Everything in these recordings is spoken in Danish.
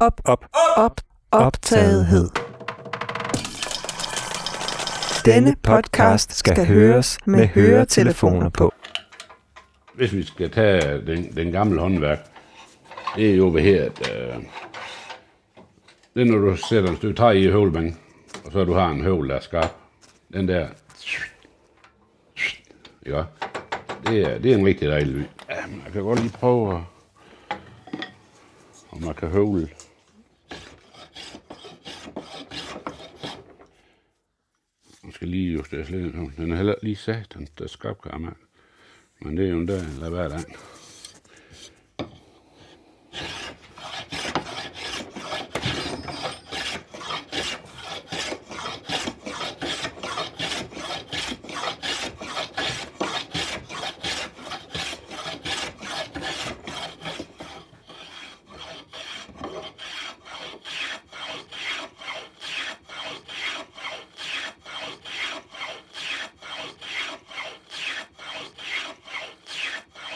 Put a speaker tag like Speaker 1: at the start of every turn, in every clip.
Speaker 1: Op, op, op, optagethed. Denne podcast skal høres med høretelefoner på.
Speaker 2: Hvis vi skal tage den, den gamle håndværk, det er jo ved her, at øh, det er når du sætter et stykke træ i høvlbænk, og så du har en høvl, der er skarp. Den der, ja, det er, det er en rigtig dejlig lyd. Ja, man kan godt lige prøve at, om man kan høvle. Skal lige justere lidt. Den er heller lige satan, der er. Men det er jo en dag, lad være dag.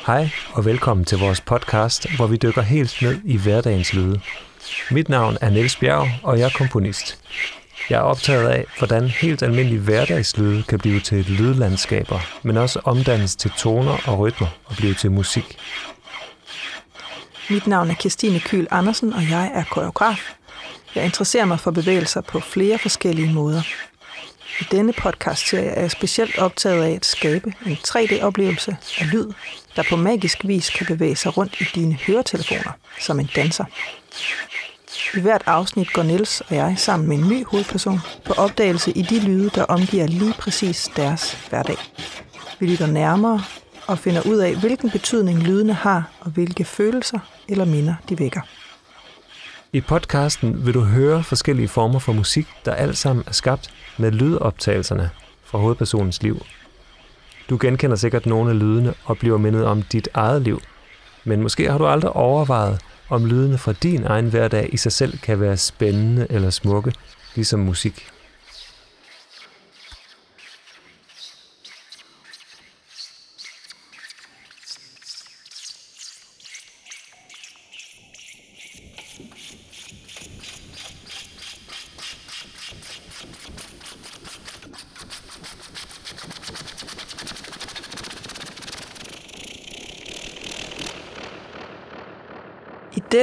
Speaker 3: Hej og velkommen til vores podcast, hvor vi dykker helt ned i hverdagens lyde. Mit navn er Niels Bjerg, og jeg er komponist. Jeg er optaget af, hvordan helt almindelige hverdagslyde kan blive til lydlandskaber, men også omdannes til toner og rytmer og blive til musik.
Speaker 1: Mit navn er Kirstine Kyl Andersen, og jeg er koreograf. Jeg interesserer mig for bevægelser på flere forskellige måder. I denne podcast-serie er jeg specielt optaget af at skabe en 3D-oplevelse af lyd, der på magisk vis kan bevæge sig rundt i dine høretelefoner, som en danser. I hvert afsnit går Niels og jeg sammen med en ny hovedperson på opdagelse i de lyde, der omgiver lige præcis deres hverdag. Vi lytter nærmere og finder ud af, hvilken betydning lydene har, og hvilke følelser eller minder de vækker.
Speaker 3: I podcasten vil du høre forskellige former for musik, der alt sammen er skabt med lydoptagelserne fra hovedpersonens liv. Du genkender sikkert nogle af lydene og bliver mindet om dit eget liv. Men måske har du aldrig overvejet, om lydene fra din egen hverdag i sig selv kan være spændende eller smukke, ligesom musik.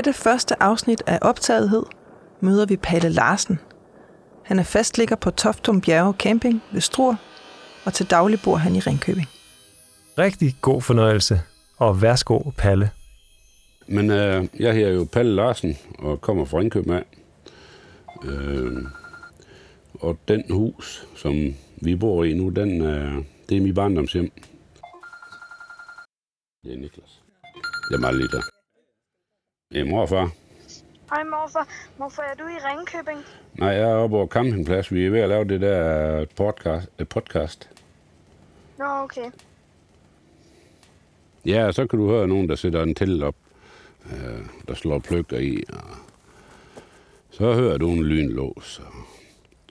Speaker 1: Dette første afsnit af Optagethed møder vi Palle Larsen. Han er fastligger på Toftum Bjerge Camping ved Struer, og til daglig bor han i Ringkøbing.
Speaker 3: Rigtig god fornøjelse, og værsgo, Palle.
Speaker 2: Men øh, jeg her er jo Palle Larsen og kommer fra Ringkøbing af. Øh, og den hus, som vi bor i nu, den, øh, det er mit barndomshjem. Det er Niklas. Det er meget lidt der. Det er morfar.
Speaker 4: Hej morfar. Hvorfor er du i Ringkøbing?
Speaker 2: Nej, jeg er oppe på campingplads. Vi er ved at lave det der podcast. Et podcast.
Speaker 4: Nå, okay.
Speaker 2: Ja, og så kan du høre nogen, der sætter en telt op, øh, der slår pløkker i. Og så hører du en lynlås. Og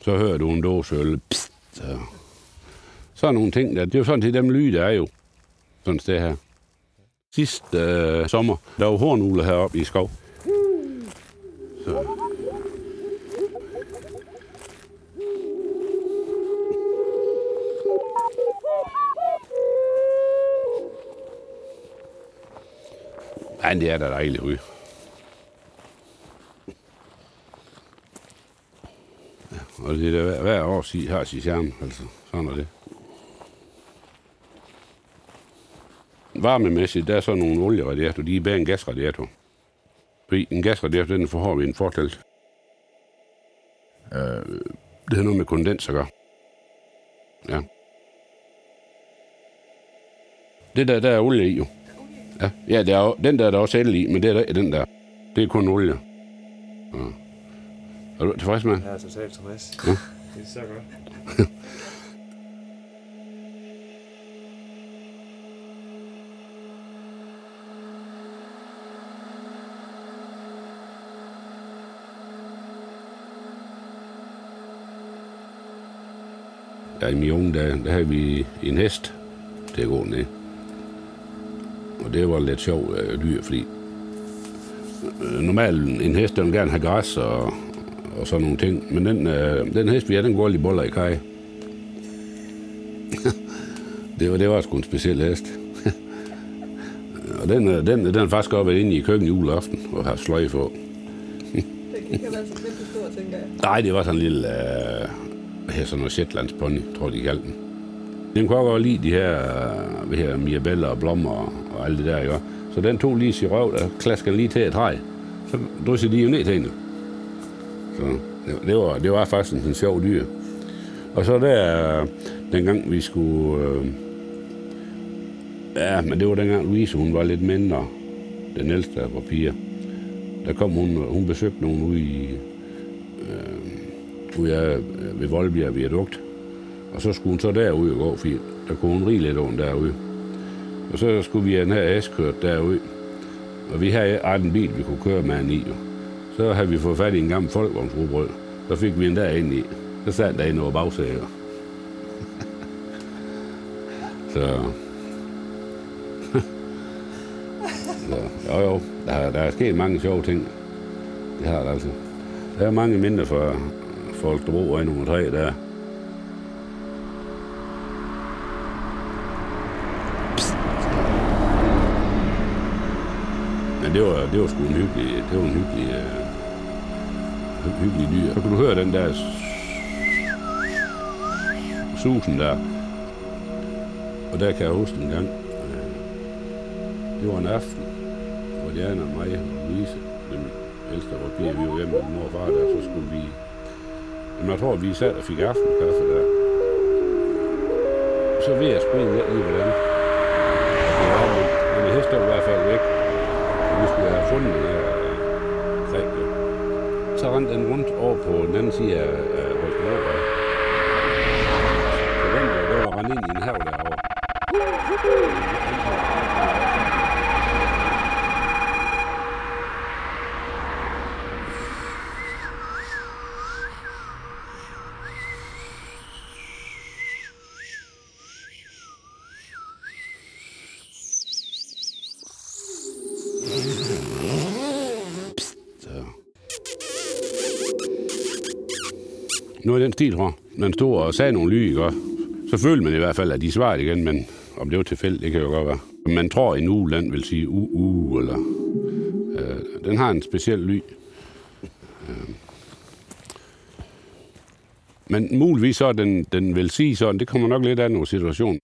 Speaker 2: så hører du en dåse øl. Pst, og så er nogle ting der. Det er jo sådan til dem lyde, der er jo. Sådan et sted her. Sidste øh, sommer, der var hornugler heroppe i skov. Så. Ej, det er da dejligt ude. Ja, og det er da hver, hver år sig, har sit charme, altså. Sådan er det. Varmemæssigt, der er så nogle olieradiatorer, de er bag en gasradiator. Fordi en gasradiator, den forhår vi en fortelt. Øh, det har noget med kondens at gøre. Ja. Det der, der er olie i jo. Ja, ja der er, den der er der også el i, men det er der, den der. Det er kun olie. Ja. Er du tilfreds med?
Speaker 3: Jeg er totalt tilfreds.
Speaker 2: Ja.
Speaker 3: Det er så godt.
Speaker 2: i mine unge dage, der havde vi en hest til at gå ned. Og det var lidt sjovt øh, dyr, fordi øh, normalt en hest, den vil gerne have græs og, og sådan nogle ting. Men den, øh, den hest, vi har, den går lige boller i kaj. det, var, det var sgu en speciel hest. og den, øh, den, den er faktisk også været inde i køkkenet juleaften og har sløj på.
Speaker 1: Det kan være så lidt stor, tænker jeg.
Speaker 2: Nej, det var sådan en lille, øh, her sådan noget Shetlands pony, tror jeg, de kaldte den. Den kunne også godt lide de her, de her mirabeller og blommer og, og alt det der, ikke? Så den tog lige sin røv, der klaskede lige til et træ. Så dryssede de jo ned til hende. Så det, det, var, det var faktisk en, en sjov dyr. Og så der, dengang vi skulle... Øh, ja, men det var dengang Louise, hun var lidt mindre. Den ældste af piger. Der kom hun, hun besøgte nogen ude i... Øh, ude af, ved Voldbjerg Viadukt. Og så skulle hun så derude og gå, fordi der kunne hun rige lidt over derude. Og så skulle vi have den her askørt derude. Og vi havde ret en bil, vi kunne køre med en i. Jo. Så havde vi fået fat i en gammel folkevognsrubrød. Så fik vi en der ind i. Så sad der inde over bagsæder. så... så... Jo, jo. Der, der er sket mange sjove ting. Det har der altså. Der er mange mindre for folk, der bor i nummer tre der. Men det var, det var sgu en hyggelig, det var en hyggelig, øh, hyggelig dyr. Så kunne du høre den der susen der. Og der kan jeg huske en gang. Øh, det var en aften, hvor Diana og mig og Lise, den ældste af vores piger, vi var hjemme med mor og far der, så skulle vi... Men jeg tror, vi sad og fik aftenkaffe der. Så ved jeg sgu egentlig ikke lige, hvordan. Men, men det var i hvert fald væk. Vi skulle have fundet den her øh, kræk. Så rendte den rundt over på den anden side af, af stil, tror Man stod og sagde nogle lyde, ikke? Så følte man i hvert fald, at de svarede igen, men om det var tilfældigt, det kan jo godt være. Man tror, en uland vil sige u, u eller... Øh, den har en speciel lyd. Øh. Men muligvis så, er den, den vil sige sådan, det kommer nok lidt af nogle situation.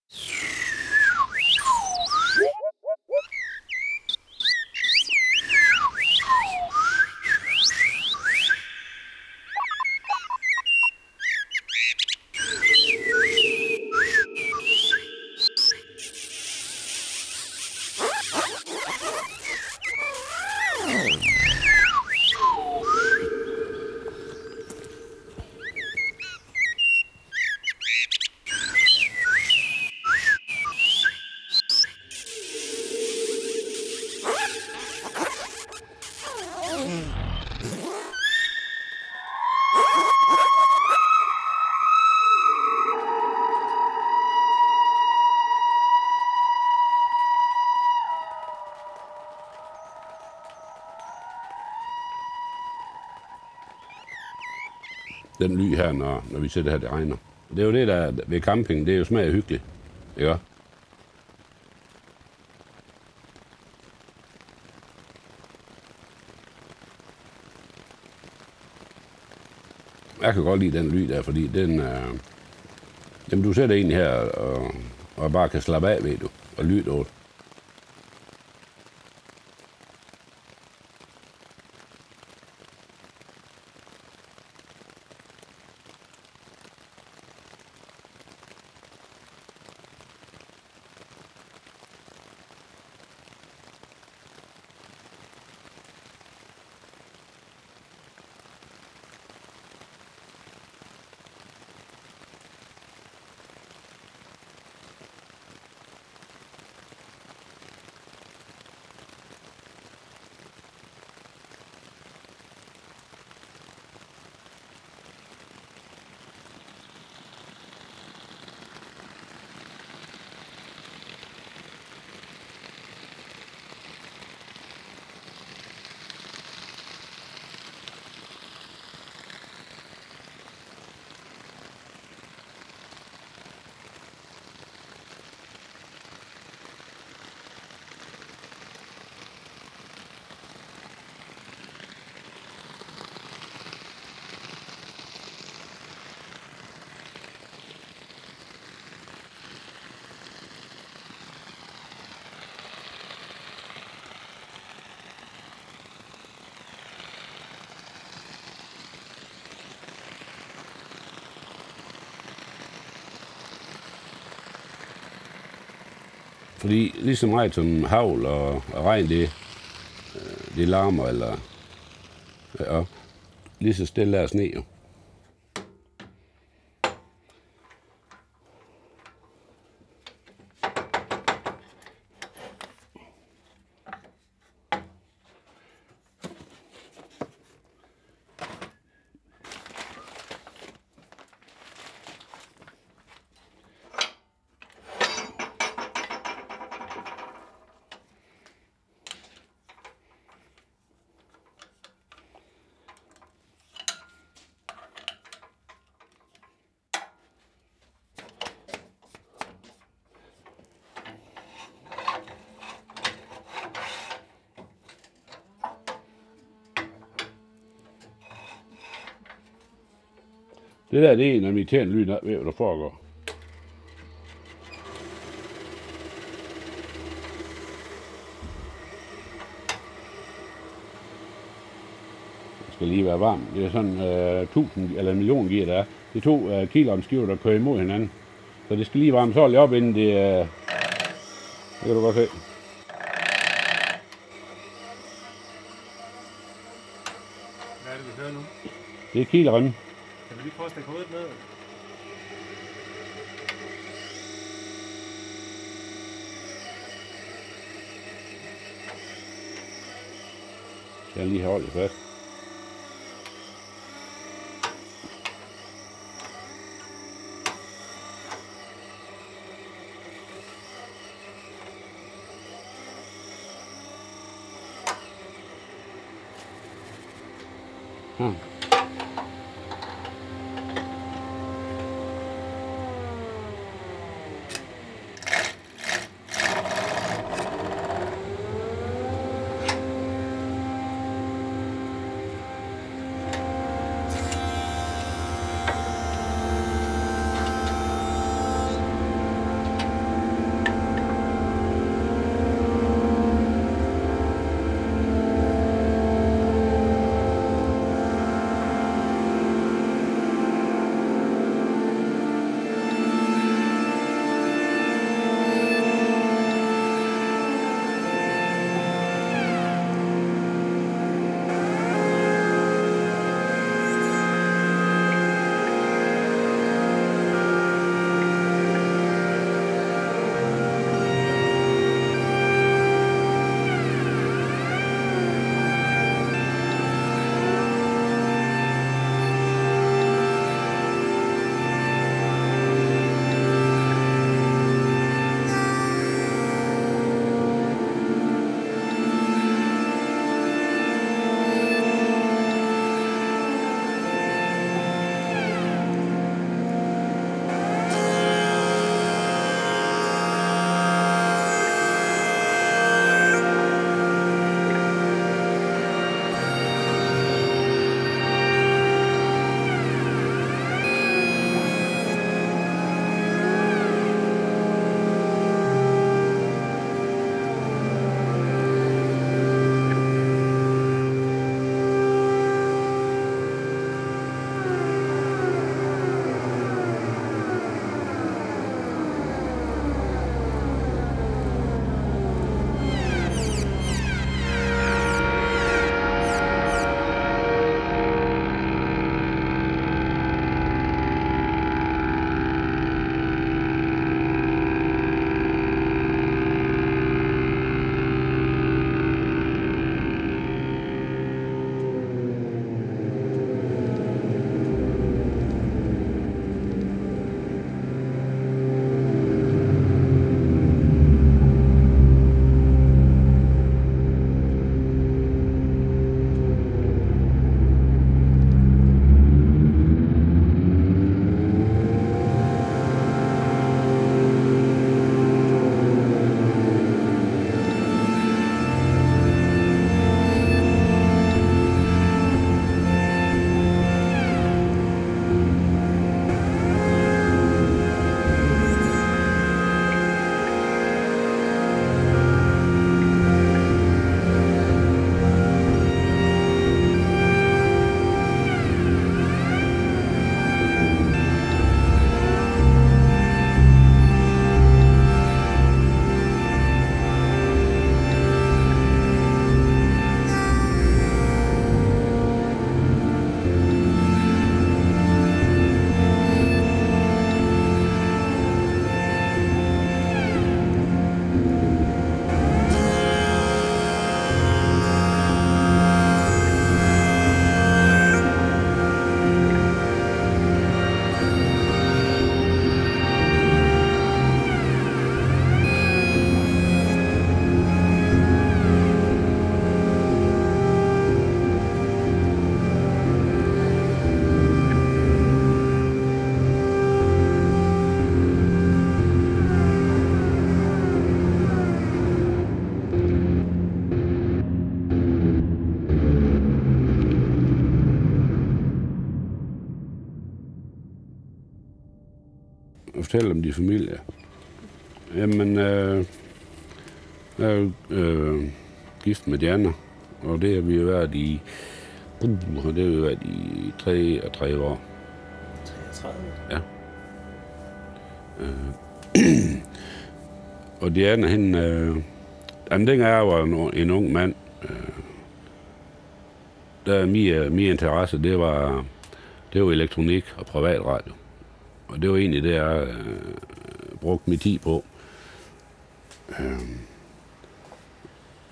Speaker 2: Den ly her, når, når vi sidder her, det regner. Det er jo det, der ved camping, det er jo smag hyggeligt. Ikke? Jeg kan godt lide den ly der, fordi den, øh, jamen, du sætter en her og, og bare kan slappe af, ved du, og lytte over. Fordi lige så meget som havl og, og regn, det, øh, det larmer, eller ja, lige så stille er sne jo. Det der, det er en af irriterende lyd, der, ved, hvad der foregår. Det skal lige være varmt. Det er sådan øh, 1000 eller en million gear, der er. Det er to øh, kilomskiver, der kører imod hinanden. Så det skal lige varmes ordentligt op, inden det... Øh, det kan du godt se.
Speaker 3: Hvad er det, vi hører nu?
Speaker 2: Det er kilremme.
Speaker 3: Kan vi lige prøve at stikke hovedet ned?
Speaker 2: Skal jeg lige have holdet fast. Hmm. Fortælle om de familier. Jamen, øh, jeg er jo øh, gift med Diana, og det har vi været i, uh, det har vi været i tre og tre år.
Speaker 3: 33.
Speaker 2: Ja. Øh, og Diana, hende, øh, jamen, dengang jeg var en, en ung mand, øh, der min, min interesse, det var, det var elektronik og privatradio. Og det var egentlig det, jeg øh, brugte min tid på. Øh,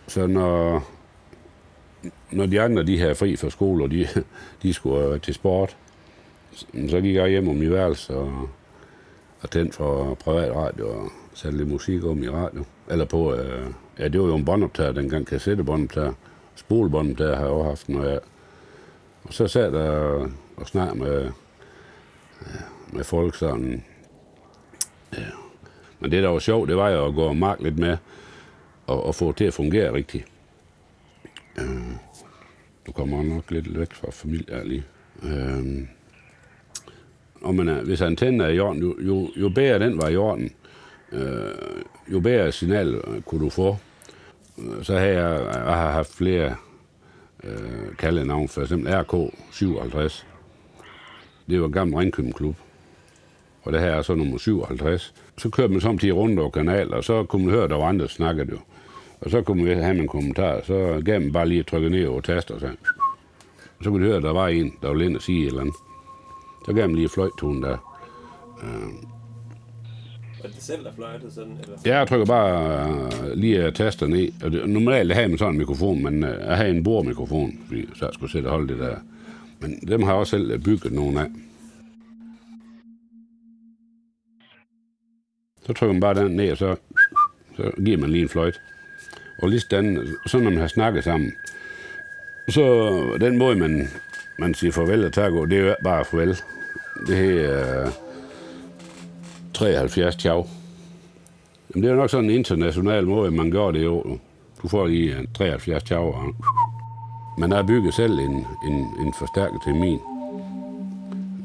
Speaker 2: så når, når de andre de her fri fra skole, og de, de skulle øh, til sport, så gik jeg hjem om i værelse og, og tændte for privat radio og satte lidt musik om i radio. Eller på, øh, ja, det var jo en båndoptager, dengang kassettebåndoptager. Spolebåndoptager har jeg også haft, når jeg... Og så sad der og snakkede med, øh, med folk sådan... Ja. Men det, der var sjovt, det var jo at gå og mark lidt med og, og få det til at fungere rigtigt. Øh, du kommer nok lidt væk fra familie lige. Øh, og man er, hvis antennen er i orden, jo, jo, jo bedre den var i orden, øh, jo bedre signal øh, kunne du få. Øh, så har jeg, jeg har haft flere øh, kaldenavn, for eksempel RK57. Det var en gammel Ringkøben-klub. Og det her er så nummer 57. Så kørte man samtidig rundt over kanal, og så kunne man høre, at der var andre, der snakkede jo. Og så kunne man have en kommentar, så gav man bare lige at trykke ned over taster, og så, så kunne de høre, at der var en, der ville ind og sige et eller andet. Så gav man lige fløjttonen der.
Speaker 3: Var det selv, der fløjtede sådan? Eller?
Speaker 2: Ja, jeg trykker bare øh, lige taster ned. Og det, normalt har man sådan en mikrofon, men øh, jeg har en bordmikrofon, fordi så jeg skulle sætte og holde det der. Men dem har jeg også selv bygget nogle af. Så trykker man bare den ned, og så, så giver man lige en fløjt. Og lige sådan, så når man har snakket sammen, så den måde, man, man siger farvel og tak det er jo ikke bare farvel. Det her øh, 73 tjav. Jamen, det er jo nok sådan en international måde, man gør det jo. Du får lige øh, 73 tjav. Man har bygget selv en, en, en forstærket termin. min.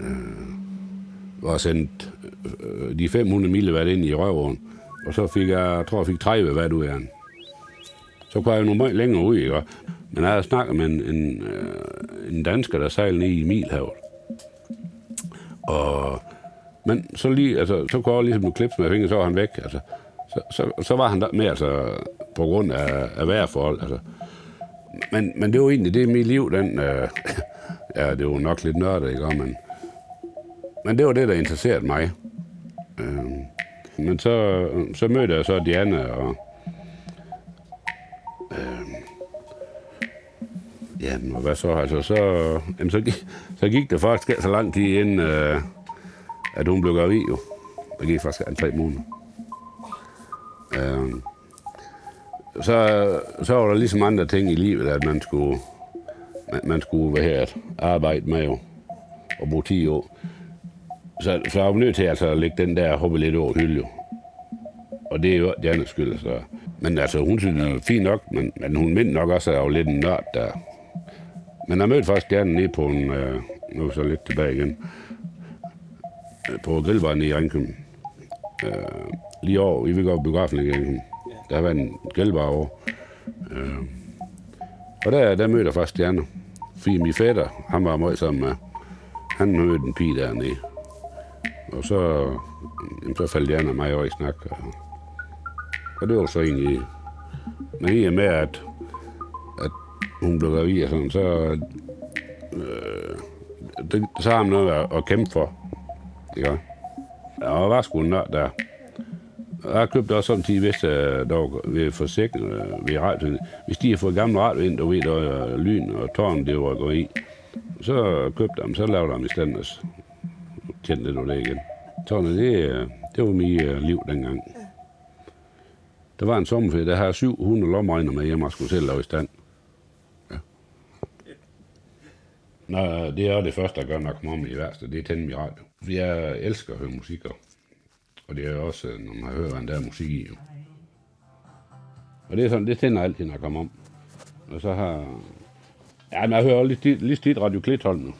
Speaker 2: Øh, og sendt Øh, de 500 milliwatt ind i røvåren. Og så fik jeg, jeg tror jeg fik 30 watt ud af den. Så kunne jeg jo meget længere ud, ikke? Men jeg havde snakket med en, en, øh, en dansker, der sejlede ned i Milhavet. Og, men så, lige, altså, så kunne jeg også ligesom klippe med fingeren, så var han væk. Altså, så, så, så var han der med, altså, på grund af, af vejrforhold. Altså. Men, men det var egentlig det, mit liv, den, øh, ja, det var nok lidt nørdet, ikke? Men, men det var det, der interesserede mig. Øh, men så, så mødte jeg så Diana, og øh, Jamen, og hvad så? Altså, så, jamen, så, gik, så gik det faktisk ikke så lang tid inden, øh, at hun blev gravid jo. Der gik faktisk en tre måneder. Øh, så, så var der ligesom andre ting i livet, at man skulle, man, man skulle hvad her, arbejde med jo, og bruge 10 år. Så, så jeg var nødt til altså at lægge den der hoppe lidt over hylde jo. Og det er jo Jannes skyld. Så. Men altså, hun synes, det er fint nok, men, men hun mindte nok også, at jeg var lidt en nørd der. Men jeg mødte faktisk gerne nede på en, øh, nu er så lidt tilbage igen, øh, på grillbaren i Ringkøben. Øh, lige over, I vil gå biografen i Ringkøben. Der har været en grillbar over. Øh, og der, der mødte jeg faktisk Stjerne. Fordi min fætter, han var meget sammen med, han mødte en pige dernede. Og så, jamen, så faldt Jan og mig over i snak. Og, og det var så egentlig... Men i og med, at, at hun blev gravid og sådan, så... Øh, det, så har man noget at, at kæmpe for. Ikke? Og var sgu en der. Og Jeg købte også sådan til, hvis øh, der var ved forsikring ved radioen. Hvis de har fået gamle radio ind, der ved, der var lyn og tårn, det var gået i. Så købte dem, så lavede de i stand lidt af det igen. Sådan, det, det var mit øh, liv dengang. Der var en sommerferie, der har 700 lomregner med hjemme og skulle selv lave i stand. Ja. Nå, det er det første, jeg gør, når jeg kommer om i værste. Det er tænde min radio. Fordi jeg elsker at høre musik. Og det er også, øh, når man hører, hvad der er musik i. Jo. Og det er sådan, det tænder altid, når jeg kommer om. Og så har... Ja, men jeg hører lige, lige tit Radio Klitholm nu.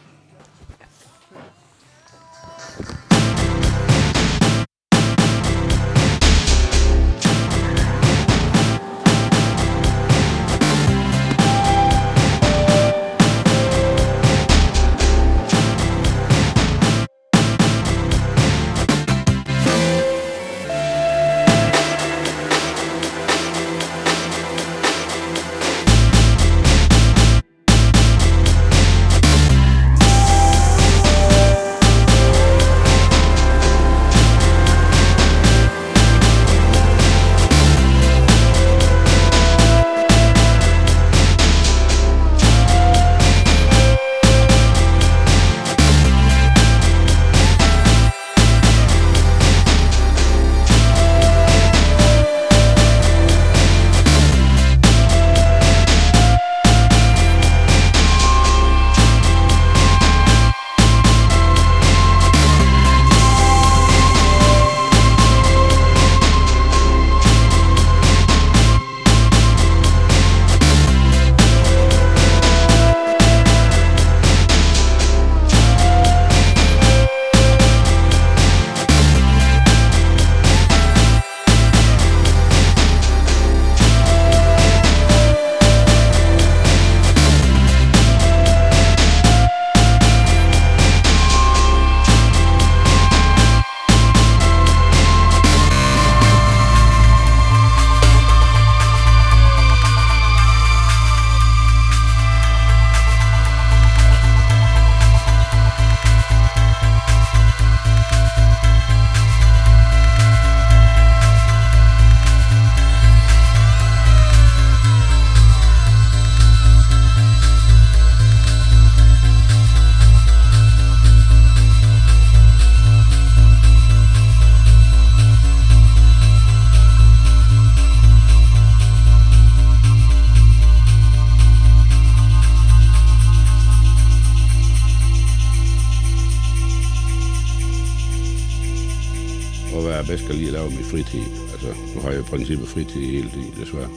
Speaker 2: Fritid. Altså, nu har jeg i princippet fritid hele tiden, desværre.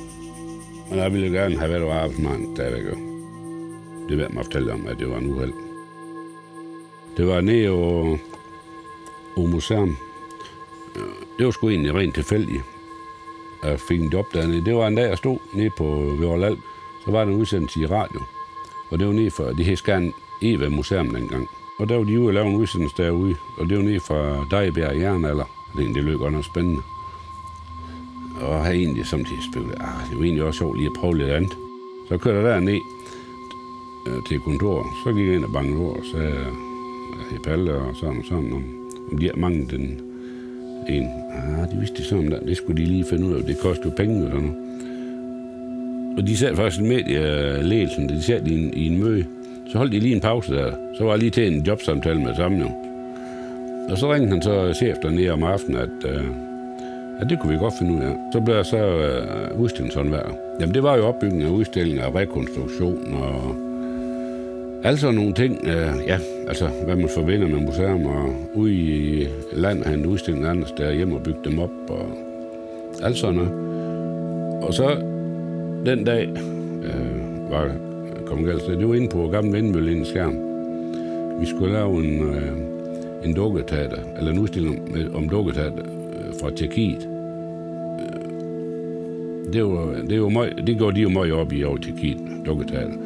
Speaker 2: Men jeg ville gerne have været på arbejdsmarkedet stadigvæk. jo. Det var mig fortælle om, at det var en uheld. Det var nede og, og museum. Det var sgu egentlig rent tilfældigt. Jeg fik en job dernede. Det var en dag, jeg stod nede på Vørlald. Så var der en udsendelse i radio. Og det var nede for, det hed Skærn Eva Museum dengang. Og der var de ude og lave en udsendelse derude. Og det var nede fra Dejbjerg Jernalder. Det, det lød godt nok spændende. Og jeg egentlig samtidig spillet, ah, det var egentlig også sjovt lige at prøve lidt andet. Så kørte jeg derned øh, til kontoret. Så gik jeg ind og bankede over og sagde, jeg Palle og sådan og sådan, om, om de manglede den en. Ah, det vidste de sådan der. Det skulle de lige finde ud af. Det koster jo penge og sådan noget. Og de sad faktisk med i uh, ledelsen, de sad i en, i en møde. Så holdt de lige en pause der. Så var jeg lige til en jobsamtale med sammen jo. Og så ringede han så chef dernede om aftenen, at, øh, at det kunne vi godt finde ud af. Så blev jeg så øh, udstillingshåndværker. Jamen det var jo opbygning af udstillinger og rekonstruktion og alle sådan nogle ting. Øh, ja, altså hvad man forbinder med museum og ude i landet have en udstilling andre steder hjem og bygge dem op og alt sådan noget. Og så den dag øh, var kom galt. Det var inde på gamle vindmølle inde i skærm. Vi skulle lave en, øh, en dukketeater, eller en udstilling om dukketeater øh, fra Tjekkiet. Øh, det, var, det, var meget, det går de jo meget op i over i Tjekkiet, dukketeater.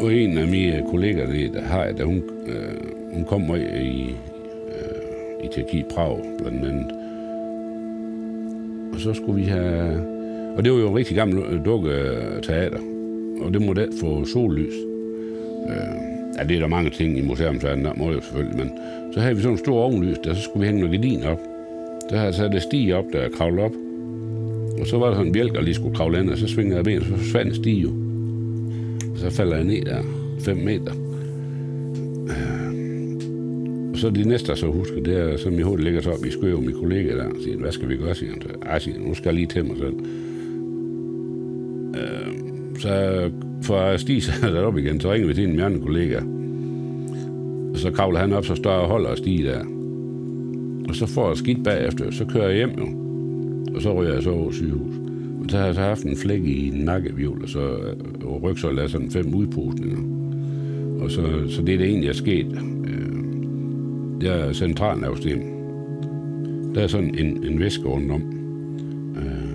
Speaker 2: Og en af mine kolleger der har, der hun, øh, hun kom meget i, øh, i Tjekkiet, Prag blandt andet. Og så skulle vi have og det var jo en rigtig gammel dukketeater, og det måtte ikke få sollys. Øh, ja, det er der mange ting i museumsverdenen, der må jo selvfølgelig, men så havde vi sådan en stor ovenlys, der så skulle vi hænge noget gardin op. Der havde jeg sat det stige op, der jeg kravlede op. Og så var der sådan en bjælk, der lige skulle kravle ind, og så svingede jeg ben, så forsvandt stige jo. Og så falder jeg ned der, 5 meter. Øh. Og så det næste, jeg så husker, det er, som i hovedet ligger så op i skøv, min kollega der, og siger, hvad skal vi gøre, siger han. Ej, siger, nu skal jeg lige til mig selv. Øh, så for at stige op igen, så ringer vi til en af mine kollega. Og så kravler han op, så står og holder Stig der. Og så får jeg skidt bagefter, så kører jeg hjem jo. Og så ryger jeg så over sygehus. Og så har jeg så haft en flæk i nakkevivl, og så øh, og rygsøjle er sådan fem udpustninger. Og så, så det er det egentlig, er sket. Øh, Det er centralnervesystem. Der er sådan en, en væske rundt om, øh,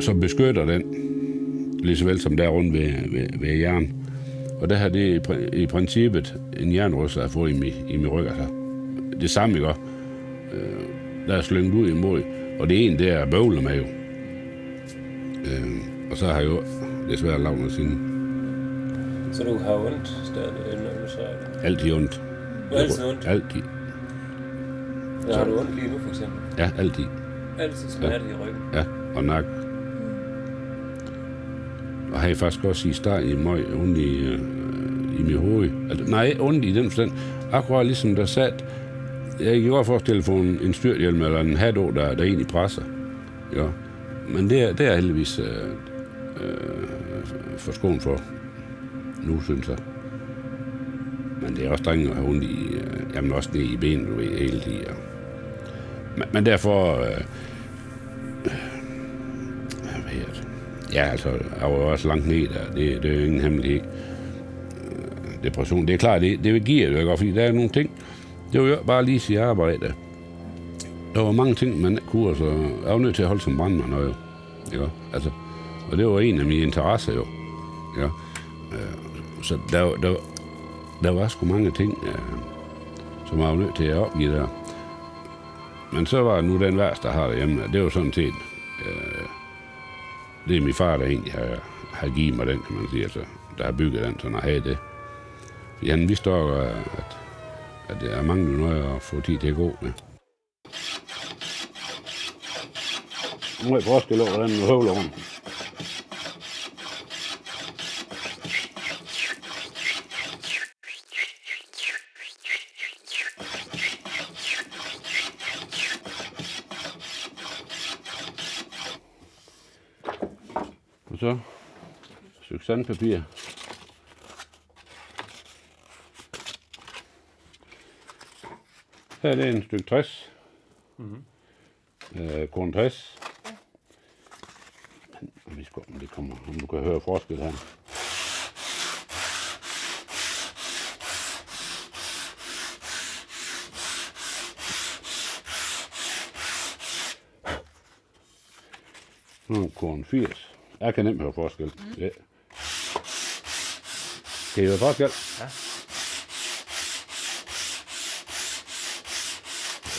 Speaker 2: som beskytter den, lige så vel som der er rundt ved, ved, ved hjernen. Og der har det i, i princippet en jernryster, jeg har fået i min, i min ryg. Altså. Det samme, ikke? Øh, der er slynget ud i mod. Og det er en, der er bøvler med jo. Øh, og så har jeg jo desværre lavet noget siden.
Speaker 3: Så du har ondt stadig, når du så er?
Speaker 2: Altid ondt.
Speaker 3: Altid ondt?
Speaker 2: Altid.
Speaker 3: Ja, har du ondt lige nu, for eksempel?
Speaker 2: Ja, altid.
Speaker 3: Altid smerte i ryggen.
Speaker 2: Ja, og nakken. Og havde faktisk også i starten i mig ondt i, øh, i mit hoved. Altså, nej, ondt i den forstand. Akkurat ligesom der sat, jeg kan godt forestille for en, en styrthjelm eller en hat der, der egentlig presser. Ja. Men det er, det er heldigvis øh, øh, skoen for nu, synes jeg. Men det er også drenge at have ondt i, øh, jamen også ned i benet, du ved, hele tiden. Ja. Men, men derfor, øh, Ja, altså, jeg var jo også langt ned der. Det, det er jo ingen hemmelighed. Øh, depression, det er klart, det, det giver det jo fordi der er nogle ting, det var jo bare lige sit arbejde. Der var mange ting, man ikke kunne, så jeg var nødt til at holde som brandmand, jo. Ikke? Altså, og det var en af mine interesser jo. Ja. Øh, så der, var- der, der var sgu mange ting, øh, som jeg var nødt til at opgive der. Men så var nu den værste, der har derhjemme, det var sådan set, øh, det er min far, der egentlig har, har givet mig den, kan man sige, altså, der har bygget den, sådan at have det. Fordi han vidste også, at, at jeg mangler noget at få tid til at gå med. Nu er jeg forskel over du høvler rundt. Og så et stykke sandpapir. Her er det en stykke 60 Mm-hmm. Øh, korn 60. Men, vi skal, om det kommer, om du kan høre forskel her. Nu er korn 80. Jeg kan nemt høre forskel. Mm. Ja. Kan I høre forskel?
Speaker 3: Ja.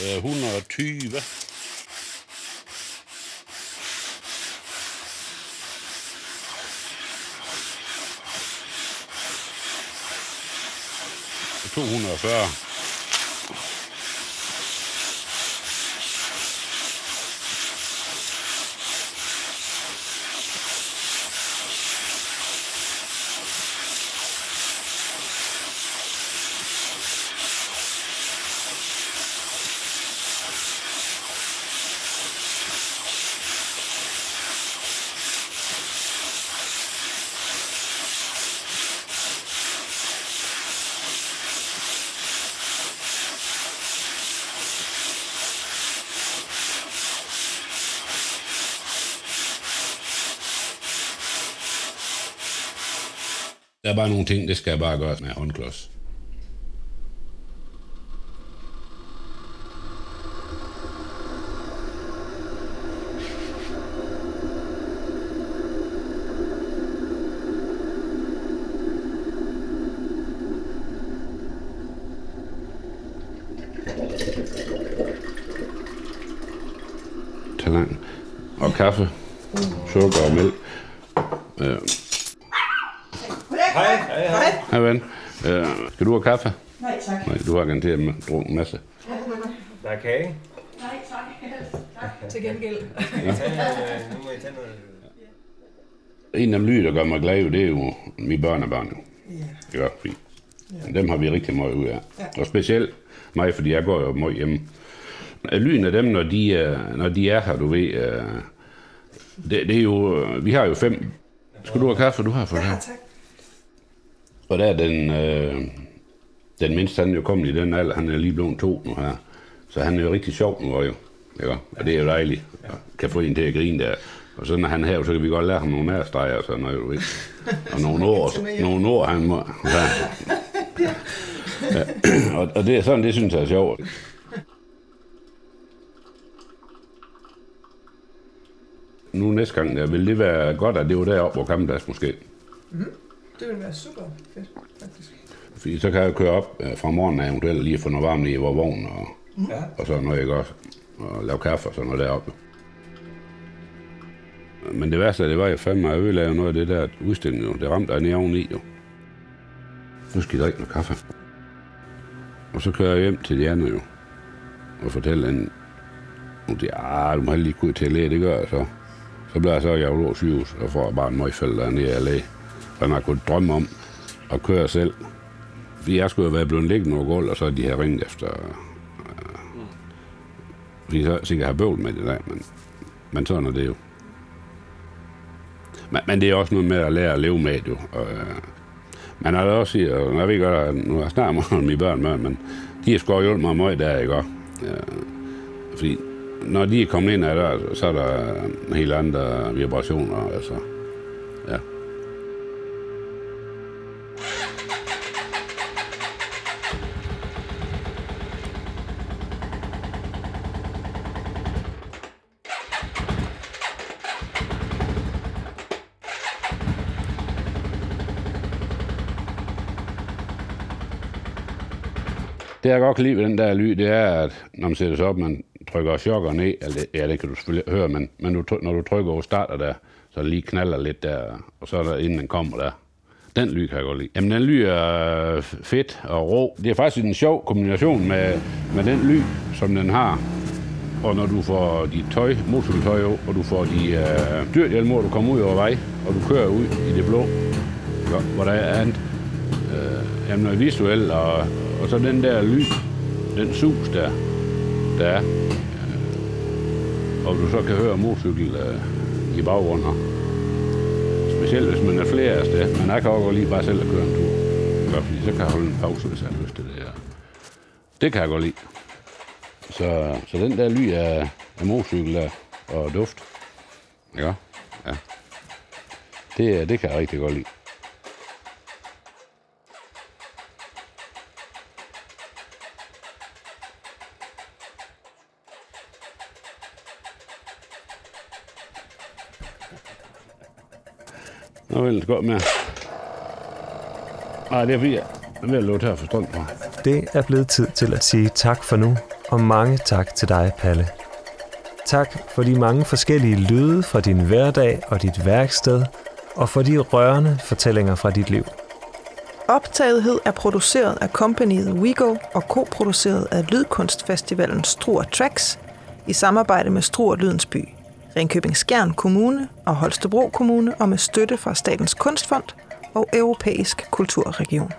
Speaker 2: Øh, 120. To hundrede Der er bare nogle ting, det skal jeg bare gøre med håndklods. Talent og kaffe, sukker og mælk. Øh,
Speaker 3: Hej, hej, hej.
Speaker 2: Hej ven. Øh, skal du have kaffe?
Speaker 1: Nej, tak.
Speaker 2: Nej, du har garanteret med drukket en masse.
Speaker 3: Der er kage.
Speaker 1: Nej, tak. tak. Til gengæld.
Speaker 3: Øh, nu må I tage noget.
Speaker 2: En af dem lyde, der gør mig glad, det er jo mine børnebørn. jo.
Speaker 1: Ja.
Speaker 2: Ja, fint. Dem har vi rigtig meget ud af. Og specielt mig, fordi jeg går jo meget hjemme. Lyden af dem, når de, er, når de er her, du ved, øh, det, det er jo, vi har jo fem. Skal du have kaffe? Du har fået
Speaker 1: Ja,
Speaker 2: det.
Speaker 1: tak.
Speaker 2: Og der er den, øh, den mindste, han er jo kommet i den alder, han er lige blevet to nu her. Så han er jo rigtig sjov nu, jo. Ikke? Og det er jo dejligt. Og kan få en til at grine der. Og så når han er her, så kan vi godt lære ham nogle nærstreger og sådan noget, du ved. Og nogle ord, nogle ord han må. Ja. Ja. Og, og det er sådan, det synes jeg er sjovt. Nu næste gang, der vil det være godt, at det var deroppe, hvor Kampenplads måske.
Speaker 1: Det vil være super fedt, faktisk.
Speaker 2: Fordi så kan jeg køre op øh, fra morgenen af eventuelt lige få noget varmt i vores vogn og,
Speaker 3: Ja.
Speaker 2: og sådan noget, ikke også? Og lave kaffe og sådan noget deroppe. Men det værste, det var jo fandme, at jeg ødelagde noget af det der udstilling, jo. Det ramte jeg ned oveni, jo. Nu skal I drikke noget kaffe. Og så kører jeg hjem til de andre, jo. Og fortæller en, nu det ah, du må lige gå til at læge, det gør jeg så. Så bliver jeg så i Aarhus sygehus, og får bare en møgfælde dernede af læge. Og man kunne drømme om at køre selv. Jeg skulle jo være blevet liggende over gulvet, og så de her ringet efter... Øh, fordi så sikkert har bøvl med det der, men, men sådan er det jo. Men, men det er også noget med at lære at leve med det jo. Og, øh, man har da også sige, og jeg ved godt, at nu har jeg snart med mine børn, med, men de har sgu hjulpet mig meget der, ikke også? Øh, fordi når de er kommet ind ad der, så er der helt andre vibrationer, altså. Ja. Det jeg godt kan lide ved den der lyd, det er, at når man sætter sig op, man trykker chokker ned, eller ja, det kan du selvfølgelig høre, men, men du, når du trykker over starter der, så det lige knaller lidt der, og så er der, inden den kommer der. Den lyd kan jeg godt lide. Jamen, den lyd er fedt og rå. Det er faktisk en sjov kombination med, med den lyd, som den har. Og når du får dit tøj, motorcykeltøj over, og du får de øh, dyrt hvor du kommer ud over vej, og du kører ud i det blå, ja, hvor der er andet, øh, jamen, noget visuelt, og, og så den der lyd, den sus der, der er, øh, og du så kan høre motorcykel øh, i baggrunden. Specielt hvis man er flere af sted, men jeg kan også godt lige bare selv at køre en tur. Ja, fordi så kan jeg holde en pause, hvis jeg har lyst til det. Ja. Det kan jeg godt lide. Så, så den der lyd af, af motorcykel der, og duft, ja, ja. Det, det kan jeg rigtig godt lide. Nå, vel, godt med. Nej, det er fordi, jeg er ved at låte her for strøm fra.
Speaker 3: Det er blevet tid til at sige tak for nu, og mange tak til dig, Palle. Tak for de mange forskellige lyde fra din hverdag og dit værksted, og for de rørende fortællinger fra dit liv.
Speaker 1: Optagethed er produceret af kompaniet WeGo og koproduceret af Lydkunstfestivalen Struer Tracks i samarbejde med Struer Lydens By, Ringkøbing Skjern Kommune og Holstebro Kommune og med støtte fra Statens Kunstfond og Europæisk Kulturregion.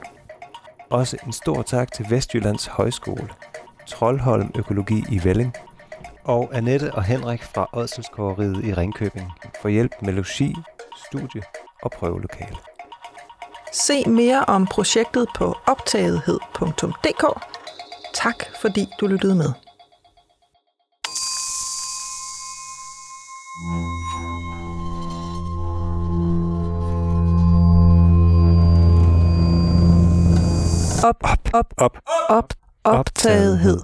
Speaker 5: Også en stor tak til Vestjyllands Højskole, Trollholm Økologi i Velling, og Annette og Henrik fra Odsenskåreriet i Ringkøbing for hjælp med logi, studie og prøvelokale.
Speaker 1: Se mere om projektet på optagethed.dk. Tak fordi du lyttede med. Op, op, op, op, op, optagethed.